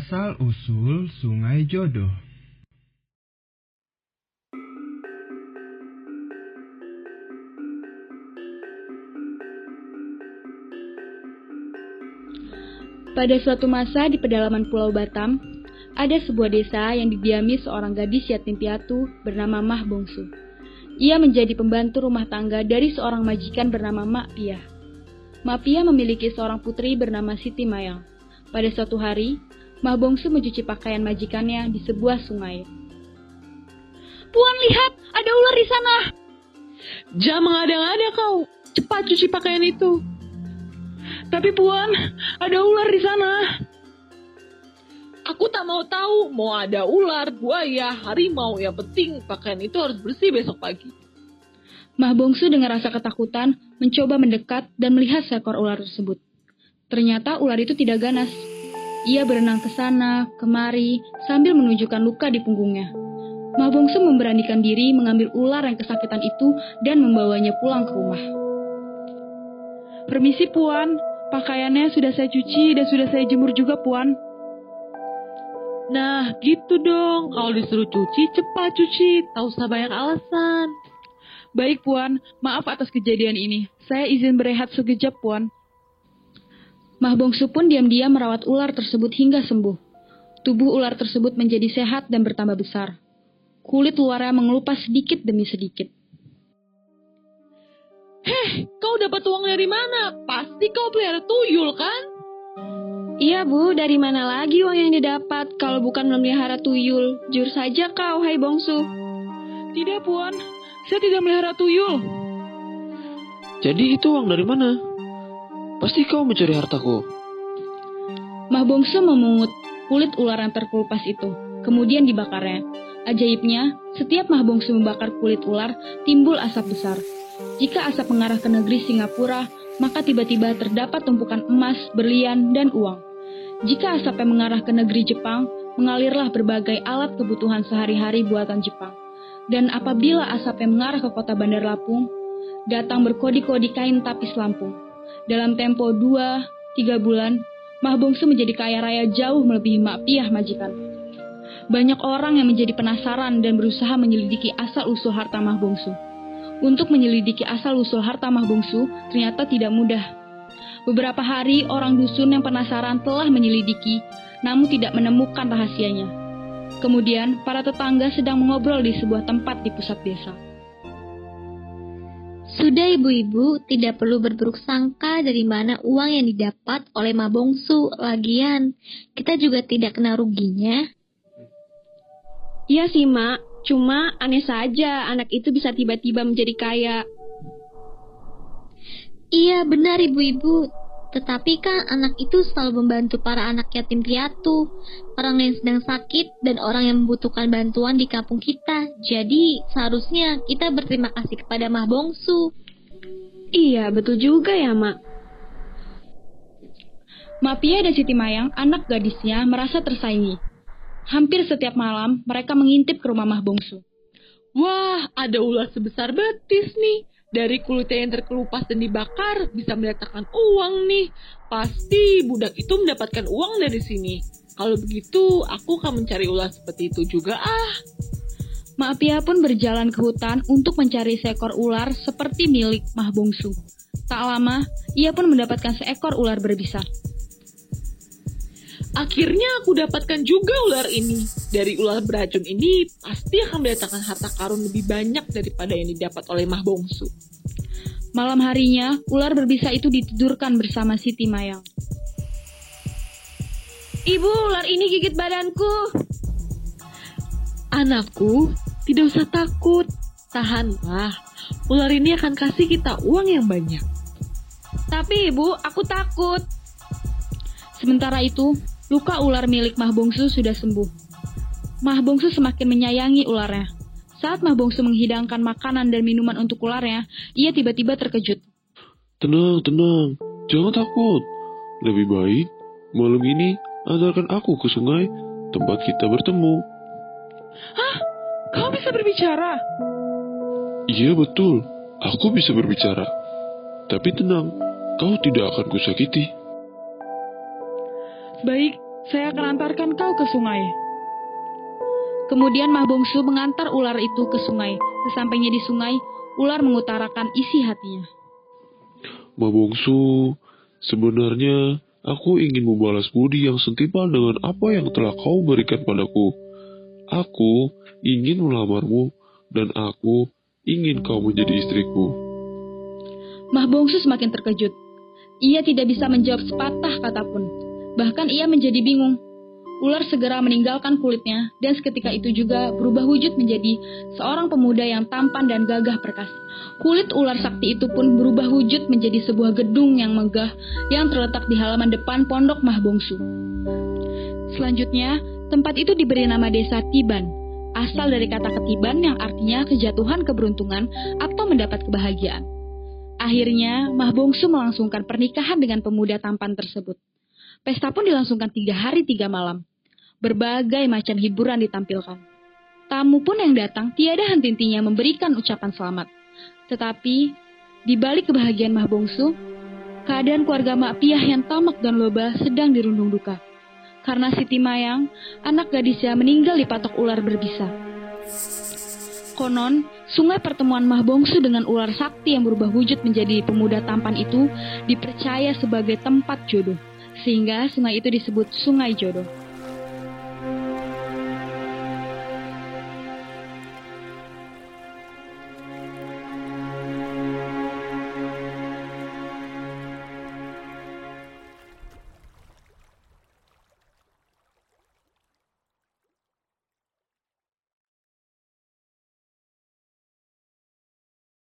Asal-usul Sungai Jodoh Pada suatu masa di pedalaman Pulau Batam, ada sebuah desa yang didiami seorang gadis yatim piatu bernama Mah Bongsu. Ia menjadi pembantu rumah tangga dari seorang majikan bernama Mak Pia. Mak Pia memiliki seorang putri bernama Siti Mayang. Pada suatu hari, Mah Bongsu mencuci pakaian majikannya di sebuah sungai. Puan lihat, ada ular di sana. Jangan mengada-ngada kau. Cepat cuci pakaian itu. Tapi Puan, ada ular di sana. Aku tak mau tahu, mau ada ular, buaya, harimau. Yang penting pakaian itu harus bersih besok pagi. Mah Bongsu dengan rasa ketakutan mencoba mendekat dan melihat seekor ular tersebut. Ternyata ular itu tidak ganas. Ia berenang ke sana, kemari, sambil menunjukkan luka di punggungnya. Mah Bongsu memberanikan diri mengambil ular yang kesakitan itu dan membawanya pulang ke rumah. Permisi Puan, pakaiannya sudah saya cuci dan sudah saya jemur juga Puan. Nah, gitu dong. Kalau disuruh cuci, cepat cuci. Tak usah banyak alasan. Baik, Puan. Maaf atas kejadian ini. Saya izin berehat sekejap, Puan. Mah Bongsu pun diam-diam merawat ular tersebut hingga sembuh. Tubuh ular tersebut menjadi sehat dan bertambah besar. Kulit luarnya mengelupas sedikit demi sedikit. Heh, kau dapat uang dari mana? Pasti kau pelihara tuyul, kan? Iya bu, dari mana lagi uang yang didapat kalau bukan memelihara tuyul? Jur saja kau, hai bongsu. Tidak, Puan. Saya tidak melihara tuyul. Jadi itu uang dari mana? Pasti kau mencuri hartaku. Mah bongsu memungut kulit ular yang terkelupas itu, kemudian dibakarnya. Ajaibnya, setiap Mah bongsu membakar kulit ular, timbul asap besar. Jika asap mengarah ke negeri Singapura, maka tiba-tiba terdapat tumpukan emas, berlian, dan uang. Jika asap yang mengarah ke negeri Jepang, mengalirlah berbagai alat kebutuhan sehari-hari buatan Jepang. Dan apabila asap yang mengarah ke kota Bandar Lampung, datang berkodi-kodi kain tapis Lampung. Dalam tempo 2-3 bulan, Mah Bongsu menjadi kaya raya jauh melebihi Mak Piah majikan. Banyak orang yang menjadi penasaran dan berusaha menyelidiki asal-usul harta Mah Bongsu. Untuk menyelidiki asal-usul harta Mah Bongsu ternyata tidak mudah. Beberapa hari orang dusun yang penasaran telah menyelidiki, namun tidak menemukan rahasianya. Kemudian, para tetangga sedang mengobrol di sebuah tempat di pusat desa. Sudah ibu-ibu, tidak perlu berburuk sangka dari mana uang yang didapat oleh Mabongsu. Lagian, kita juga tidak kena ruginya. Iya sih, Mak. Cuma aneh saja anak itu bisa tiba-tiba menjadi kaya. Iya, benar ibu-ibu. Tetapi kan anak itu selalu membantu para anak yatim piatu, orang yang sedang sakit, dan orang yang membutuhkan bantuan di kampung kita. Jadi seharusnya kita berterima kasih kepada Mah Bongsu. Iya, betul juga ya, Mak. Mapia dan Siti Mayang, anak gadisnya, merasa tersaingi. Hampir setiap malam, mereka mengintip ke rumah Mah Bongsu. Wah, ada ular sebesar betis nih. Dari kulitnya yang terkelupas dan dibakar, bisa mendatangkan uang nih. Pasti budak itu mendapatkan uang dari sini. Kalau begitu, aku akan mencari ular seperti itu juga ah. Mak Pia pun berjalan ke hutan untuk mencari seekor ular seperti milik Mah Bongsu. Tak lama, ia pun mendapatkan seekor ular berbisa. Akhirnya aku dapatkan juga ular ini. Dari ular beracun ini, pasti akan mendatangkan harta karun lebih banyak daripada yang didapat oleh Mah Bongsu. Malam harinya, ular berbisa itu ditidurkan bersama Siti Mayang. Ibu, ular ini gigit badanku. Anakku, tidak usah takut. Tahanlah. Ular ini akan kasih kita uang yang banyak. Tapi ibu, aku takut. Sementara itu, luka ular milik Mah Bongsu sudah sembuh. Mah Bongsu semakin menyayangi ularnya. Saat Mah Bongsu menghidangkan makanan dan minuman untuk ularnya, ia tiba-tiba terkejut. Tenang, tenang. Jangan takut. Lebih baik malam ini antarkan aku ke sungai tempat kita bertemu. Hah? Kau bisa berbicara? Iya betul, aku bisa berbicara. Tapi tenang, kau tidak akan kusakiti. Baik, Saya akan antarkan kau ke sungai. Kemudian Mah Bongsu mengantar ular itu ke sungai. Sesampainya di sungai, ular mengutarakan isi hatinya. Ma Bongsu, sebenarnya aku ingin membalas budi yang sentimpal dengan apa yang telah kau berikan padaku. Aku ingin melamarmu dan aku ingin kau menjadi istriku. Mah Bongsu semakin terkejut. Ia tidak bisa menjawab sepatah kata pun. Bahkan ia menjadi bingung. Ular segera meninggalkan kulitnya dan seketika itu juga berubah wujud menjadi seorang pemuda yang tampan dan gagah perkasa. Kulit ular sakti itu pun berubah wujud menjadi sebuah gedung yang megah yang terletak di halaman depan pondok Mah Bongsu. Selanjutnya, tempat itu diberi nama desa Tiban, asal dari kata ketiban yang artinya kejatuhan keberuntungan atau mendapat kebahagiaan. Akhirnya, Mah Bongsu melangsungkan pernikahan dengan pemuda tampan tersebut. Pesta pun dilangsungkan tiga hari tiga malam berbagai macam hiburan ditampilkan. Tamu pun yang datang tiada henti-hentinya memberikan ucapan selamat. Tetapi, di balik kebahagiaan Mah Bongsu, keadaan keluarga Mak Piah yang tamak dan loba sedang dirundung duka. Karena Siti Mayang, anak gadisnya meninggal di patok ular berbisa. Konon, sungai pertemuan Mah Bongsu dengan ular sakti yang berubah wujud menjadi pemuda tampan itu dipercaya sebagai tempat jodoh, sehingga sungai itu disebut Sungai Jodoh.